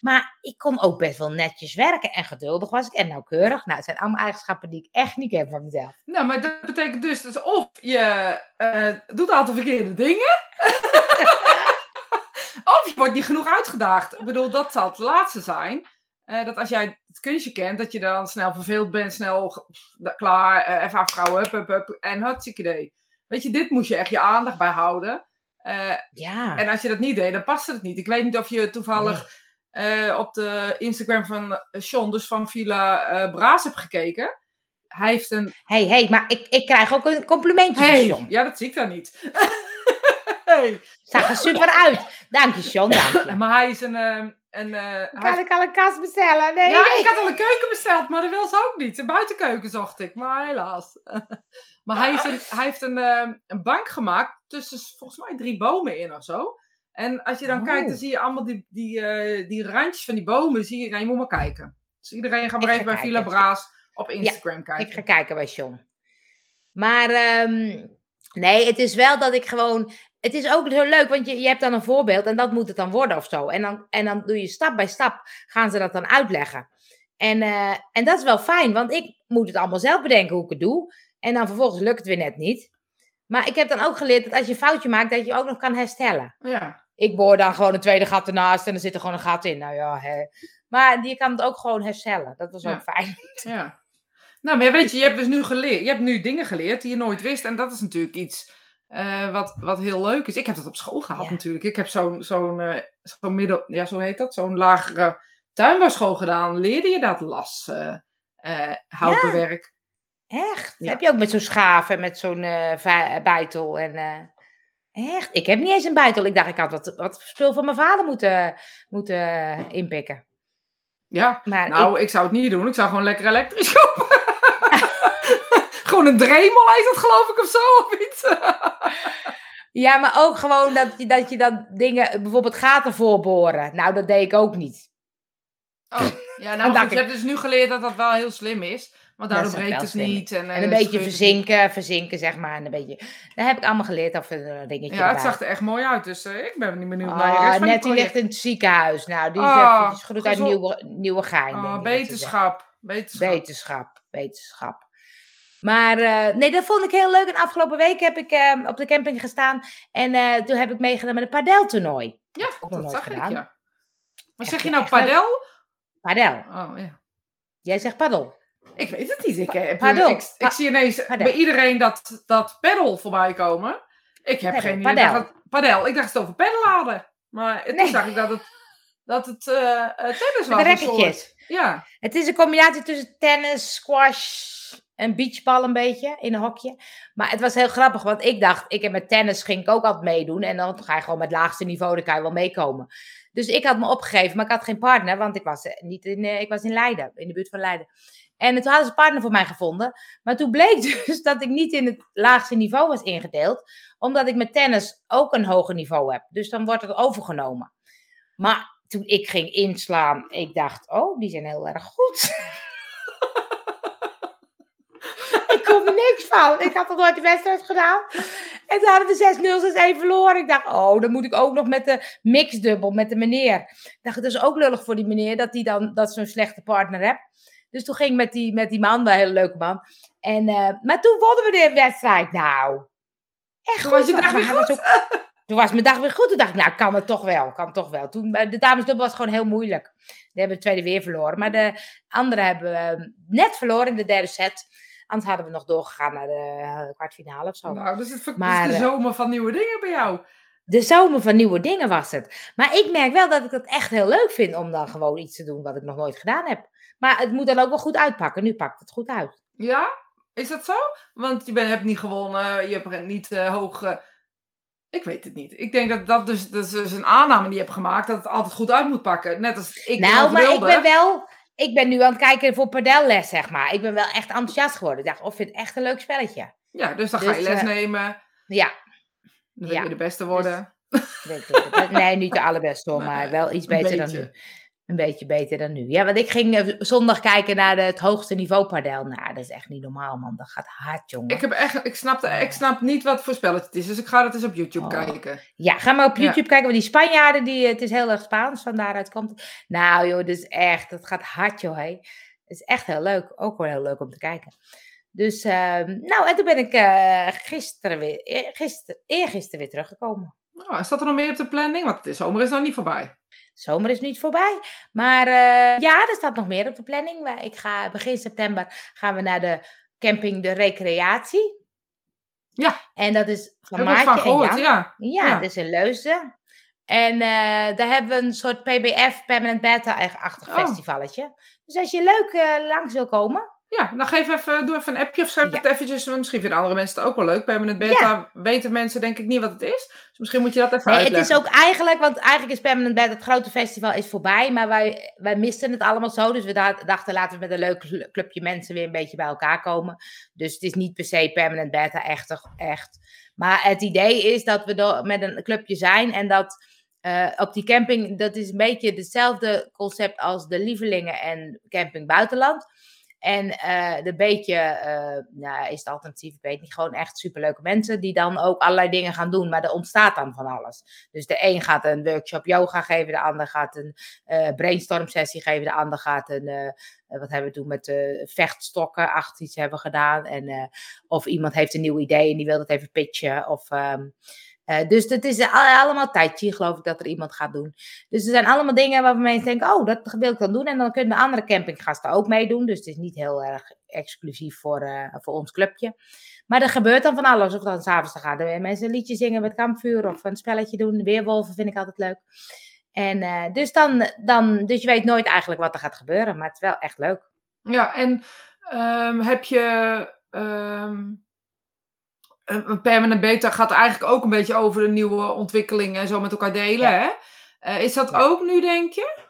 Maar ik kon ook best wel netjes werken en geduldig was ik en nauwkeurig. Nou, het zijn allemaal eigenschappen die ik echt niet ken van mezelf. Nou, maar dat betekent dus, dus of je eh, doet aantal verkeerde dingen. of je wordt niet genoeg uitgedaagd. Ik bedoel, dat zal het laatste zijn. Eh, dat als jij het kunstje kent, dat je dan snel verveeld bent, snel klaar, eh, even afvrouwen, hup, hup, hup, en hartstikke idee. Weet je, dit moest je echt je aandacht bij houden. Eh, Ja. en als je dat niet deed, dan paste het niet. Ik weet niet of je toevallig op de Instagram van Sean, dus van Villa Braas, hebt gekeken. Hij heeft een hey, hey, maar ik, ik krijg ook een complimentje van Hey, John. ja, dat zie ik dan niet. hey. Zag er super uit. Dank je, John. Dank je. Maar hij is een. Een eh, Kan ik al een kast bestellen? Nee, ja, nee. ik had al een keuken besteld, maar dat wil ze ook niet. Een buitenkeuken zocht ik, maar helaas. maar hij, is een, hij heeft een, ehm, een bank gemaakt tussen volgens mij drie bomen in of zo. En als je dan Oh. kijkt, dan zie je allemaal die, die, eh, die randjes van die bomen. Zie je, nou, je moet maar kijken. Dus iedereen gaat maar even bij Villa. Braas op Instagram kijken. Ik ga kijken bij John. Maar ehm, nee, het is wel dat ik gewoon. Het is ook zo leuk, want je, je hebt dan een voorbeeld en dat moet het dan worden of zo. En dan, en dan doe je stap bij stap, gaan ze dat dan uitleggen. En, eh, en dat is wel fijn, want ik moet het allemaal zelf bedenken hoe ik het doe. En dan vervolgens lukt het weer net niet. Maar ik heb dan ook geleerd dat als je een foutje maakt, dat je ook nog kan herstellen. Ja. Ik boor dan gewoon een tweede gat ernaast en er zit er gewoon een gat in. Nou ja, hè. Maar je kan het ook gewoon herstellen. Dat was Ja. ook fijn. Ja. Nou, maar weet je, je hebt dus nu geleerd. Je hebt nu dingen geleerd die je nooit wist. En dat is natuurlijk iets eh, wat, wat heel leuk is. Ik heb dat op school gehad Ja. natuurlijk. Ik heb zo'n zo'n zo'n middel, ja, zo heet dat, zo'n lagere tuinbouwschool gedaan. Leerde je dat las, eh, houtbewerk? Echt? Ja. Heb je ook met zo'n schaaf en met zo'n bijtel en... Echt? Ik heb niet eens een buitel. Ik dacht, ik had wat, wat spul van mijn vader moeten, moeten inpikken. Ja, Maar nou, ik... zou het niet doen. Ik zou gewoon lekker elektrisch kopen. Gewoon een Dremel is dat geloof ik of zo, of iets. Ja, maar ook gewoon dat je, dat je dan dingen, bijvoorbeeld gaten voorboren. Nou, dat deed ik ook niet. Oh, ja, nou, goed, ik- hebt dus nu geleerd dat dat wel heel slim is. Want daardoor breekt het niet. En, En eh, een beetje het niet. verzinken, verzinken, zeg maar. En een beetje, dat heb ik allemaal geleerd, of een dingetje Ja, het erbij. zag er echt mooi uit. Dus eh, ik ben niet benieuwd naar je Ah, van die net die ligt in het ziekenhuis. Nou, die is even groet uit. Nieuwe, Nieuwegein. denk Oh, ze zegt. beterschap. Beterschap. Maar eh, nee, dat vond ik heel leuk. En afgelopen week heb ik eh, op de camping gestaan. En eh, toen heb ik meegedaan met een padeltoernooi. Ja, dat nooit zag ik, gedaan. ja. Maar Echt- zeg je nou padel? Padel. Oh, ja. Jij zegt padel. Ik weet het niet. Ik, heb, Padel. ik, ik zie ineens padel. bij iedereen dat, dat pedal voorbij komen. Ik heb geen idee. padel. Ik dacht, dat- padel. Ik dacht het over pedal hadden. Maar toen Nee. zag ik dat het, dat het eh, eh, tennis was. Met racketjes. Ja. Het is een combinatie tussen tennis, squash en beachbal een beetje in een hokje. Maar het was heel grappig, want ik dacht, ik heb met tennis ging ik ook altijd meedoen. En dan ga je gewoon met het laagste niveau, dan kan je wel meekomen. Dus ik had me opgegeven, maar ik had geen partner, want ik was, eh, niet in, eh, ik was in Leiden, in de buurt van Leiden. En toen hadden ze een partner voor mij gevonden. Maar toen bleek dus dat ik niet in het laagste niveau was ingedeeld. Omdat ik met tennis ook een hoger niveau heb. Dus dan wordt het overgenomen. Maar toen ik ging inslaan, ik dacht, oh, die zijn heel erg goed. er niks van. Ik had nog nooit de wedstrijd gedaan. En toen hadden we 6-0, 6-1 verloren. Ik dacht, oh, dan moet ik ook nog met de mixdubbel, met de meneer. Ik dacht, het is ook lullig voor die meneer dat hij dan dat zo'n slechte partner hebt. Dus toen ging ik met die, met die man, wel een hele leuke man. En, eh, maar toen wonnen we de wedstrijd. Nou, echt Toen was je goed. dag weer was ook- toen was mijn dag weer goed. Toen dacht ik, nou, kan het toch wel. Kan het toch wel. Toen, eh, de damesdubbel was gewoon heel moeilijk. Die hebben de tweede weer verloren. Maar de anderen hebben eh, net verloren in de derde set. Anders hadden we nog doorgegaan naar de eh, kwartfinale of zo. Nou, dus het is Maar, de eh, zomer van nieuwe dingen bij jou. De zomer van nieuwe dingen was het. Maar ik merk wel dat ik het echt heel leuk vind om dan gewoon iets te doen wat ik nog nooit gedaan heb. Maar het moet dan ook wel goed uitpakken. Nu pakt het goed uit. Ja? Is dat zo? Want je bent, hebt niet gewonnen. Je hebt niet eh, hoog... ik weet het niet. Ik denk dat dat dus, dat is dus een aanname die je hebt gemaakt. Dat het altijd goed uit moet pakken. Net als ik nou, maar ik ben wel. Ik ben nu aan het kijken voor padelles, zeg maar. Ik ben wel echt enthousiast geworden. Ik dacht, of vind het echt een leuk spelletje. Ja, dus dan ga je Dus, les eh, nemen. Ja, Dan wil ja, je de beste worden. weet ik. Nee, niet de allerbeste hoor, maar wel iets beter dan nu. Een beetje beter dan nu. Ja, want ik ging eh, zondag kijken naar de, het hoogste niveau padel. Nou, dat is echt niet normaal, man. Dat gaat hard, jongen. Ik, heb echt, ik, snap, de- ik snap niet wat voor spelletje het is. Dus ik ga dat eens op YouTube Oh. kijken. Ja, ga maar op Ja. YouTube kijken, want die Spanjaarden, die, het is heel erg Spaans, van daaruit komt het. Nou joh, dus echt, het gaat hard joh. Het is echt heel leuk, ook wel heel leuk om te kijken. Dus, ehm, nou, en toen ben ik eh, gisteren weer, eh, gister, eergisteren weer teruggekomen. Nou, staat er nog meer op de planning? Want de zomer is nog niet voorbij. Zomer is niet voorbij, maar eh, ja, er staat nog meer op de planning. Ik ga, begin september gaan we naar de camping De Recreatie. Ja. En dat is van Maartje van en gehoord, Jan. ja. Ja, Ja. dat is in Leusden. En eh, daar hebben we een soort PBF, Permanent Beta-achtig Oh. festivalletje. Dus als je leuk eh, langs wil komen. Ja, dan geef even, doe even een appje of schrijf Ja. het eventjes. want Misschien vinden andere mensen het ook wel leuk. Permanent beta weten mensen denk ik niet wat het is. Dus misschien moet je dat even Nee, het uitleggen. is ook eigenlijk, want eigenlijk is Permanent Beta, het grote festival, is voorbij. Maar wij, wij misten het allemaal zo. Dus we da- dachten, laten we met een leuk cl- clubje mensen weer een beetje bij elkaar komen. Dus het is niet per se Permanent Beta echt. echt. Maar het idee is dat we met een clubje zijn en dat... eh, op die camping, dat is een beetje hetzelfde concept als de Lievelingen en Camping Buitenland. En eh de beetje, eh, nou is het alternatief, ik weet niet, gewoon echt superleuke mensen die dan ook allerlei dingen gaan doen, maar er ontstaat dan van alles. Dus de een gaat een workshop yoga geven, de ander gaat een eh brainstorm sessie geven, de ander gaat een, wat hebben we toen met vechtstokken, acht iets hebben gedaan. En, of iemand heeft een nieuw idee en die wil dat even pitchen. Of, ehm, eh, dus het is al- allemaal tijdje, geloof ik, dat er iemand gaat doen. Dus er zijn allemaal dingen waarvan mensen denken, oh, dat wil ik dan doen. En dan kunnen de andere campinggasten ook meedoen. Dus het is niet heel erg exclusief voor, eh, voor ons clubje. Maar er gebeurt dan van alles. Of dan s'avonds gaan er mensen een liedje zingen met kampvuur. Of een spelletje doen. Weerwolven vind ik altijd leuk. En eh, dus, dan, dan, dus je weet nooit eigenlijk wat er gaat gebeuren. Maar het is wel echt leuk. Ja, en ehm, heb je... ehm, permanent beta gaat eigenlijk ook een beetje over de nieuwe ontwikkelingen en zo met elkaar delen. Hè? Uh, is dat ook nu, denk je?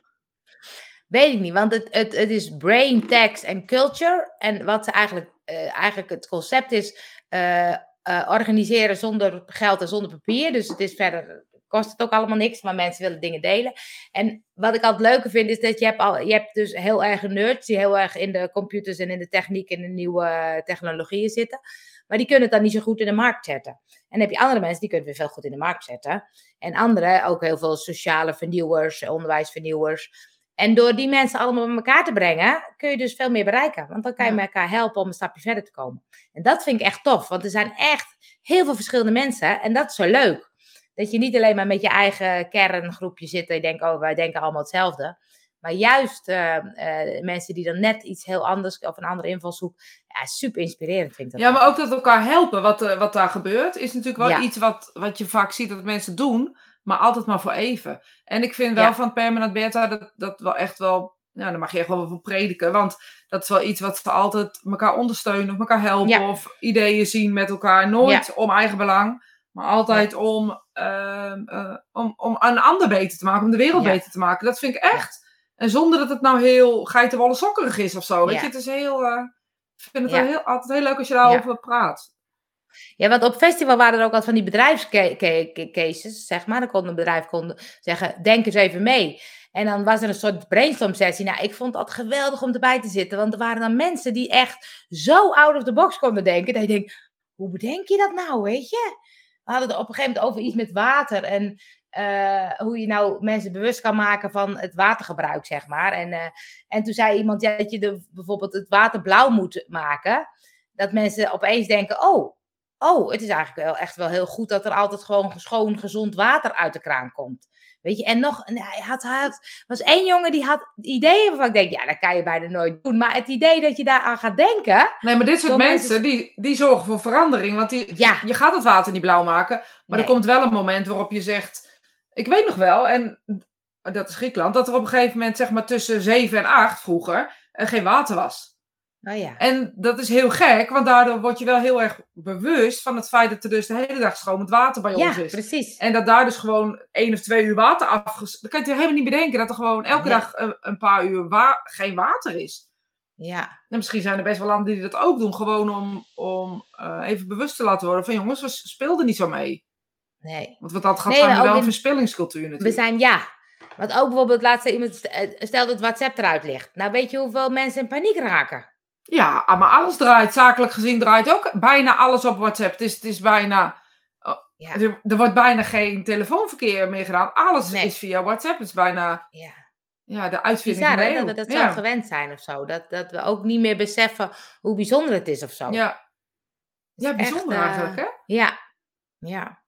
Weet ik niet, want het, het, het is brain, text en culture. En wat eigenlijk, uh, eigenlijk het concept is, uh, organiseren zonder geld en zonder papier. Dus het is verder, kost het ook allemaal niks, maar mensen willen dingen delen. En wat ik altijd leuker vind, is dat je hebt, al, je hebt dus heel erg nerds die heel erg in de computers en in de techniek en de nieuwe technologieën zitten. Maar die kunnen het dan niet zo goed in de markt zetten. En dan heb je andere mensen die kunnen het weer veel goed in de markt zetten. En andere, ook heel veel sociale vernieuwers, onderwijsvernieuwers. En door die mensen allemaal bij elkaar te brengen, kun je dus veel meer bereiken. Want dan kan je ja. elkaar helpen om een stapje verder te komen. En dat vind ik echt tof, want er zijn echt heel veel verschillende mensen. En dat is zo leuk. Dat je niet alleen maar met je eigen kerngroepje zit en je denkt, oh, wij denken allemaal hetzelfde. Maar juist uh, uh, mensen die dan net iets heel anders of een andere invalshoek. Ja, super inspirerend vind ik dat. Ja, maar ook dat elkaar helpen, wat, uh, wat daar gebeurt, is natuurlijk wel ja. iets wat, wat je vaak ziet dat mensen doen, maar altijd maar voor even. En ik vind wel ja. van Permanent Beta dat, dat wel echt wel. Nou, daar mag je echt wel van prediken. Want dat is wel iets wat ze altijd elkaar ondersteunen of elkaar helpen. Of ideeën zien met elkaar. Nooit om eigen belang. Maar altijd om, om, om een ander beter te maken. Om de wereld beter te maken. Dat vind ik echt. En zonder dat het nou heel geitenwolle sokkerig is of zo. Weet ja. je, het is heel. Uh, ik vind het ja. heel, altijd heel leuk als je daarover ja. praat. Ja, want op festival waren er ook altijd van die bedrijfscases, zeg maar. Dan kon een bedrijf kon zeggen, denk eens even mee. En dan was er een soort brainstorm sessie. Nou, ik vond dat geweldig om erbij te zitten. Want er waren dan mensen die echt zo out of the box konden denken. Dat je denkt, hoe bedenk je dat nou, weet je? We hadden het op een gegeven moment over iets met water. En uh, hoe je nou mensen bewust kan maken van het watergebruik, zeg maar. En, uh, en toen zei iemand ja, dat je de, bijvoorbeeld het water blauw moet maken. Dat mensen opeens denken, oh, oh, het is eigenlijk wel echt wel heel goed dat er altijd gewoon schoon, gezond water uit de kraan komt. Weet je, en nog, hij had, hij had, was één jongen die had ideeën waarvan ik denk, ja, dat kan je bijna nooit doen. Maar het idee dat je daaraan gaat denken. Nee, maar dit soort mensen, die, die zorgen voor verandering. Want die, ja. je gaat het water niet blauw maken. Maar nee. er komt wel een moment waarop je zegt, ik weet nog wel, en dat is Griekenland, dat er op een gegeven moment, zeg maar tussen 7 en 8 vroeger, er geen water was. Oh ja. En dat is heel gek, want daardoor word je wel heel erg bewust van het feit dat er dus de hele dag stromend water bij ja, ons is. precies. En dat daar dus gewoon één of twee uur water afges... Dan kan je helemaal niet bedenken dat er gewoon elke dag een, een paar uur wa- geen water is. Ja, En misschien zijn er best wel landen die dat ook doen, gewoon om, om eh, even bewust te laten worden van jongens, we speelden niet zo mee. Nee. Want dat gaat, Nee, we wel een verspillingscultuur We natuurlijk. zijn ja. Want ook bijvoorbeeld, laatst zei iemand, eh, stel dat WhatsApp eruit ligt. Nou, weet je hoeveel mensen in paniek raken? Ja, maar alles draait, zakelijk gezien draait ook bijna alles op WhatsApp. Het is, het is bijna, Ja, er, er wordt bijna geen telefoonverkeer meer gedaan. Alles Nee. is via WhatsApp. Het is bijna ja. ja, de uitvinding Bizar, hè? Dat we dat zo ja. gewend zijn of zo. Dat, dat we ook niet meer beseffen hoe bijzonder het is of zo. Ja. Ja, bijzonder echt, eh, eigenlijk hè. Ja. Ja.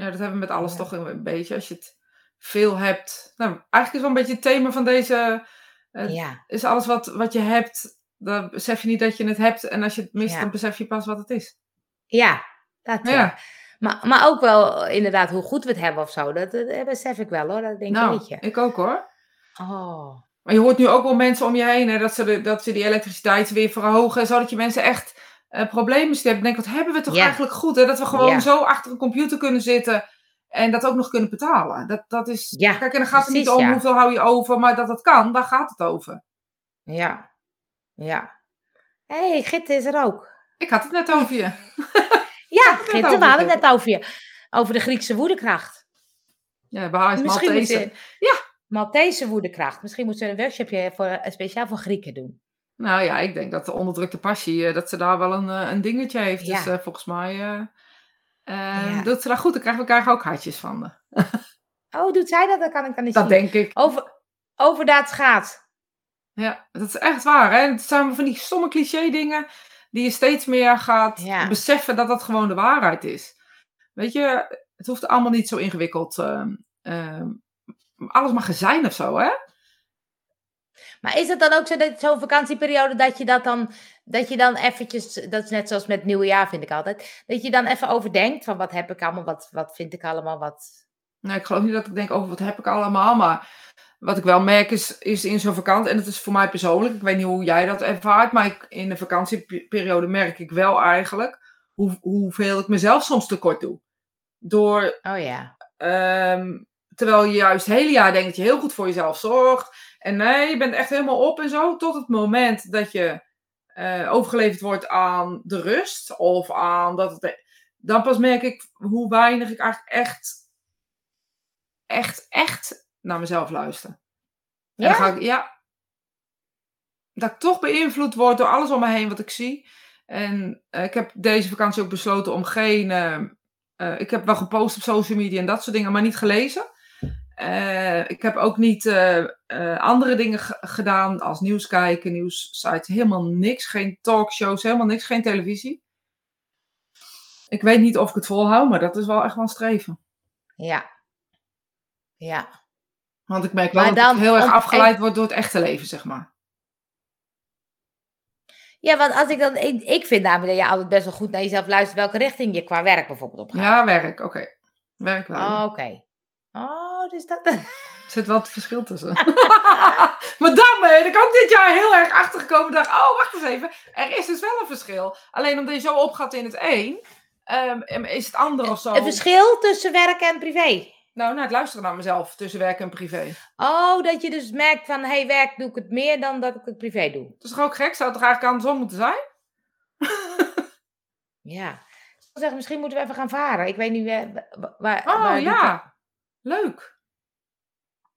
Ja, dat hebben we met alles Ja. toch een beetje. Als je het veel hebt. Nou, eigenlijk is wel een beetje het thema van deze. Ja. Is alles wat, wat je hebt, dan besef je niet dat je het hebt. En als je het mist, Ja. dan besef je pas wat het is. Ja. Dat, ja. Maar, maar ook wel inderdaad hoe goed we het hebben of zo. Dat, dat, dat besef ik wel hoor. Dat denk ik, nou, je. ik ook hoor. Oh. Maar je hoort nu ook wel mensen om je heen, hè, dat, ze de, dat ze die elektriciteit weer verhogen. Zodat je mensen echt eh, problemen. Dan denk ik, wat hebben we toch Ja. eigenlijk goed? Hè? Dat we gewoon Ja. zo achter een computer kunnen zitten. En dat ook nog kunnen betalen. Dat, dat is, Ja, kijk, en dan gaat het niet om hoeveel hou je over. Maar dat het kan, daar gaat het over. Ja. Ja. Hé, hey, Gitte is er ook. Ik had het net over je. Ja, Gitte, we hadden het net over je. Over de Griekse woedekracht. Ja, bij haar is Misschien Maltese. Ja. Maltese woedekracht. Misschien moeten we een workshopje voor, speciaal voor Grieken doen. Nou ja, ik denk dat de onderdrukte passie, eh, dat ze daar wel een, eh, een dingetje heeft. Ja. Dus eh, volgens mij eh, eh, Ja. doet ze daar goed. Dan krijgen we krijgen ook hartjes van. Oh, doet zij dat? Dat kan ik dan niet Dat zien. denk ik. Over, over dat gaat. Ja, dat is echt waar. Hè? Het zijn van die stomme cliché dingen die je steeds meer gaat Ja. beseffen dat dat gewoon de waarheid is. Weet je, het hoeft allemaal niet zo ingewikkeld. ehm, ehm, alles mag zijn of zo, hè? Maar is het dan ook zo dat zo'n vakantieperiode dat je dat dan, dat je dan eventjes, dat is net zoals met het nieuwe jaar vind ik altijd, dat je dan even overdenkt van wat heb ik allemaal, wat, wat vind ik allemaal, wat... Nou, ik geloof niet dat ik denk over wat heb ik allemaal, maar wat ik wel merk is, is in zo'n vakantie, en dat is voor mij persoonlijk, ik weet niet hoe jij dat ervaart, maar ik, in de vakantieperiode merk ik wel eigenlijk hoe, hoeveel ik mezelf soms tekort doe. Door, Oh ja. ehm, terwijl je juist het hele jaar denkt dat je heel goed voor jezelf zorgt. En nee, je bent echt helemaal op en zo. Tot het moment dat je eh, overgeleverd wordt aan de rust. Of aan dat het... Dan pas merk ik hoe weinig ik eigenlijk echt, echt, echt naar mezelf luister. En Ja? dan ga ik, ja. Dat ik toch beïnvloed word door alles om me heen wat ik zie. En eh, ik heb deze vakantie ook besloten om geen. eh, ik heb wel gepost op social media en dat soort dingen, maar niet gelezen. Eh, ik heb ook niet eh, eh, andere dingen ge- gedaan als nieuws kijken, nieuwssites. Helemaal niks. Geen talkshows, helemaal niks. Geen televisie. Ik weet niet of ik het volhoud, maar dat is wel echt wel een streven. Ja. Ja. Want ik merk wel Maar dat dan ik heel erg afgeleid word door het echte leven, zeg maar. Ja, want als ik dan. Ik, ik vind namelijk dat je altijd best wel goed naar jezelf luistert welke richting je qua werk bijvoorbeeld op gaat. Ja, werk. Oké. Werk wel. Oh, Oké. Oh, dus dat. Er zit wel het verschil tussen. maar dan ben ik ook dit jaar heel erg achtergekomen. dacht, oh, wacht eens even. Er is dus wel een verschil. Alleen omdat je zo opgaat in het een, ehm, is het ander of zo. Een verschil tussen werk en privé. Nou, nou, het luisteren naar mezelf tussen werk en privé. Oh, dat je dus merkt van, hey, werk doe ik het meer dan dat ik het privé doe. Dat is toch ook gek? Zou het toch eigenlijk andersom moeten zijn? Ja. Ik zeggen, misschien moeten we even gaan varen. Ik weet niet eh, waar. Oh waar die- ja, leuk.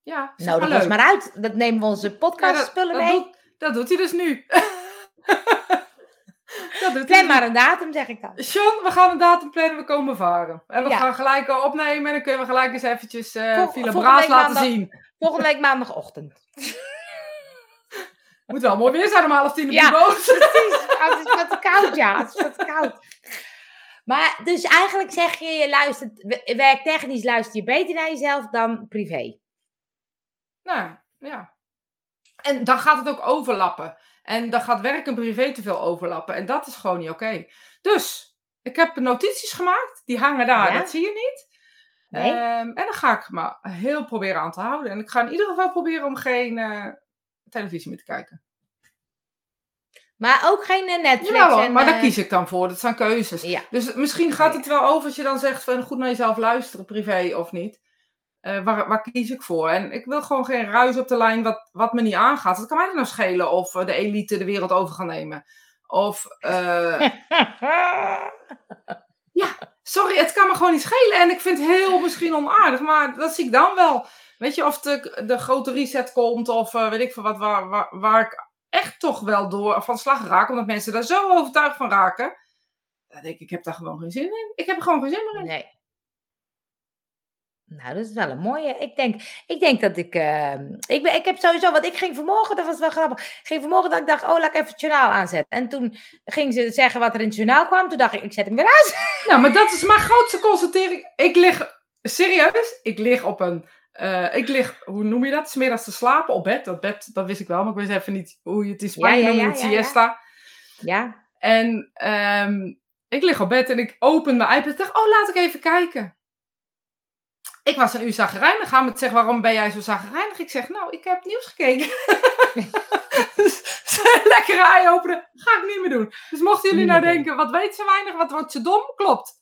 Ja, zeg Nodig maar uit. Dat nemen we onze Ja, podcast dat, dat mee. doet, dat doet hij dus nu. dat doet Plan maar een datum, zeg ik dan. John, we gaan een datum plannen, we komen varen. En we Ja. gaan gelijk eh, opnemen en dan kunnen we gelijk eens eventjes eh Vol- Braas laten maandag. zien. Volgende week maandagochtend. Moet wel mooi weer zijn om half tien op Ja. die boot. Precies. Oh, het is wat koud, ja. Het is wat koud. Maar dus eigenlijk zeg je, je luistert, werktechnisch luister je beter naar jezelf dan privé. Nou, ja. En dan gaat het ook overlappen. En dan gaat werk en privé te veel overlappen. En dat is gewoon niet oké. Dus, ik heb notities gemaakt. Die hangen daar, Ja? dat zie je niet. Nee? Ehm, en dan ga ik me heel proberen aan te houden. En ik ga in ieder geval proberen om geen eh, televisie meer te kijken. Maar ook geen eh, Netflix. Ja, en, maar daar eh, kies ik dan voor. Dat zijn keuzes. Ja. Dus misschien gaat het wel over als je dan zegt van goed naar jezelf luisteren, privé of niet. Eh, waar, waar kies ik voor? En ik wil gewoon geen ruis op de lijn wat, wat me niet aangaat. Dat kan mij nou schelen of de elite de wereld over gaan nemen. Of, eh, sorry, het kan me gewoon niet schelen. En ik vind het heel misschien onaardig, maar dat zie ik dan wel. Weet je, of de, de grote reset komt of weet ik veel wat, waar, waar, waar ik echt toch wel door van slag raak. Omdat mensen daar zo overtuigd van raken. Dan denk ik, ik heb daar gewoon geen zin in. Ik heb er gewoon geen zin meer in. Nee. Nou, dat is wel een mooie. Ik denk, ik denk dat ik, eh, ik, ben, ik heb sowieso, want ik ging vanmorgen, dat was wel grappig, ik ging vanmorgen dat ik dacht, oh, laat ik even het journaal aanzetten. En toen ging ze zeggen wat er in het journaal kwam, toen dacht ik, ik zet hem weer uit. Nou, maar dat is mijn grootste constatering. Ik lig, serieus, ik lig op een, eh, ik lig, hoe noem je dat? 's middags te slapen op bed. Dat bed, dat wist ik wel, maar ik wist even niet hoe je het in Spanje Ja, ja, noemt, ja, het siesta. Ja, En ehm, ik lig op bed en ik open mijn iPad en dacht, oh, laat ik even kijken. Ik was een uur zagrijnig. Gaan me zeggen, waarom ben jij zo zagrijnig? Ik zeg, nou, ik heb nieuws gekeken. dus, lekkere eye openen, ga ik niet meer doen. Dus mochten jullie nou denken, wat weet ze weinig, wat wordt ze dom? Klopt.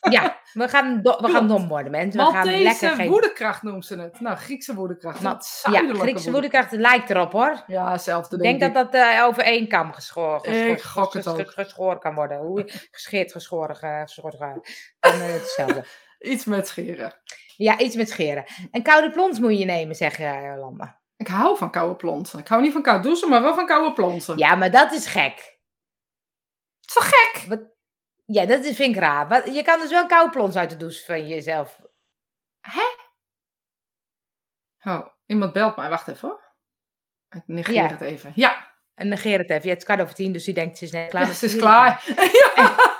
Ja we, gaan do- we gaan dom worden, mensen. We gaan lekker Maltese geen... woedekracht noemt ze het. Nou, Griekse woedekracht. Dat is Ja, Griekse woedekracht lijkt erop, hoor. Ja, hetzelfde Ik denk dat dat eh, over één kam geschoren, Ik gok het ook. geschoren kan worden. Hoe gescheerd, geschoren, ge- geschoren. Eh, hetzelfde. Iets met scheren. Ja, iets met scheren. Een koude plons moet je nemen, zegt uh, Jolanda. Ik hou van koude plonsen. Ik hou niet van koud douchen, maar wel van koude plonsen. Ja, maar dat is gek. Het is toch gek? Wat? Ja, dat is, vind ik raar. Je kan dus wel een koude plons uit de douche van jezelf. Oh, iemand belt mij. Wacht even hoor. Ik negeer Ja. het even. Ja, En negeer het even. Ja, het is kwart over tien, dus die denkt, ze is net klaar. ja ze is klaar.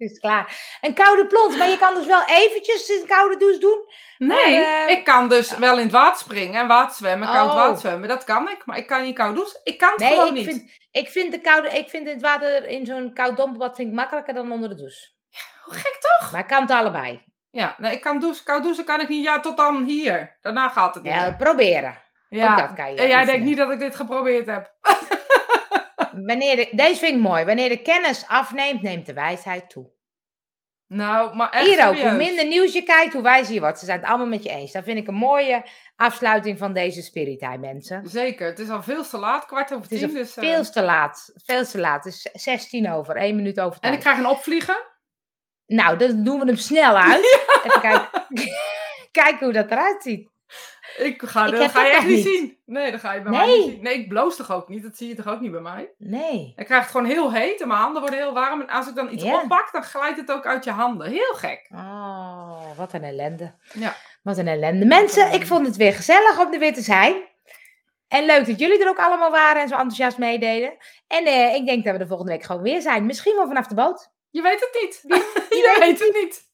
is klaar. Een koude plons, maar je kan dus wel eventjes een koude douche doen. Nee, Maar, eh, ik kan dus wel in het water springen en water zwemmen, koud Oh. water zwemmen. Dat kan ik, maar ik kan niet koud douchen. Ik kan het Nee, gewoon ik niet. vind, ik vind de koude, ik vind het water in zo'n koud dompelbad vind ik makkelijker dan onder de douche. Hoe gek toch? Maar ik kan het allebei. Ja, nee, ik kan douchen, koud douchen kan ik niet. Ja, tot dan hier. Daarna gaat het niet. Ja, proberen. ja. ook dat kan je En jij denkt niet dat ik dit geprobeerd heb. wanneer de, deze vind ik mooi. Wanneer de kennis afneemt, neemt de wijsheid toe. Nou, maar echt Hier ook, hoe minder nieuws je kijkt, hoe wijzer je wordt. Ze zijn het allemaal met je eens. Dat vind ik een mooie afsluiting van deze Spirit mensen. Zeker, het is al veel te laat, kwart over Het is tien. Dus, eh, veel te laat. Veel te laat. Het is 16 over, 1 minuut over En ik krijg een opvliegen. Nou, dan doen we hem snel uit. Even kijken. kijken hoe dat eruit ziet. Ik ga, Ik dat ga je echt niet zien. Nee, dat ga je bij mij niet zien. Nee, ik bloos toch ook niet? Dat zie je toch ook niet bij mij? Nee. Ik krijg het gewoon heel heet en mijn handen worden heel warm. En als ik dan iets oppak, dan glijdt het ook uit je handen. Heel gek. Oh, wat een ellende. Ja. Wat een ellende. Mensen, ik vond het weer gezellig om er weer te zijn. En leuk dat jullie er ook allemaal waren en zo enthousiast meededen. En eh, ik denk dat we de volgende week gewoon weer zijn. Misschien wel vanaf de boot. Je weet het niet. Wie je weet het niet.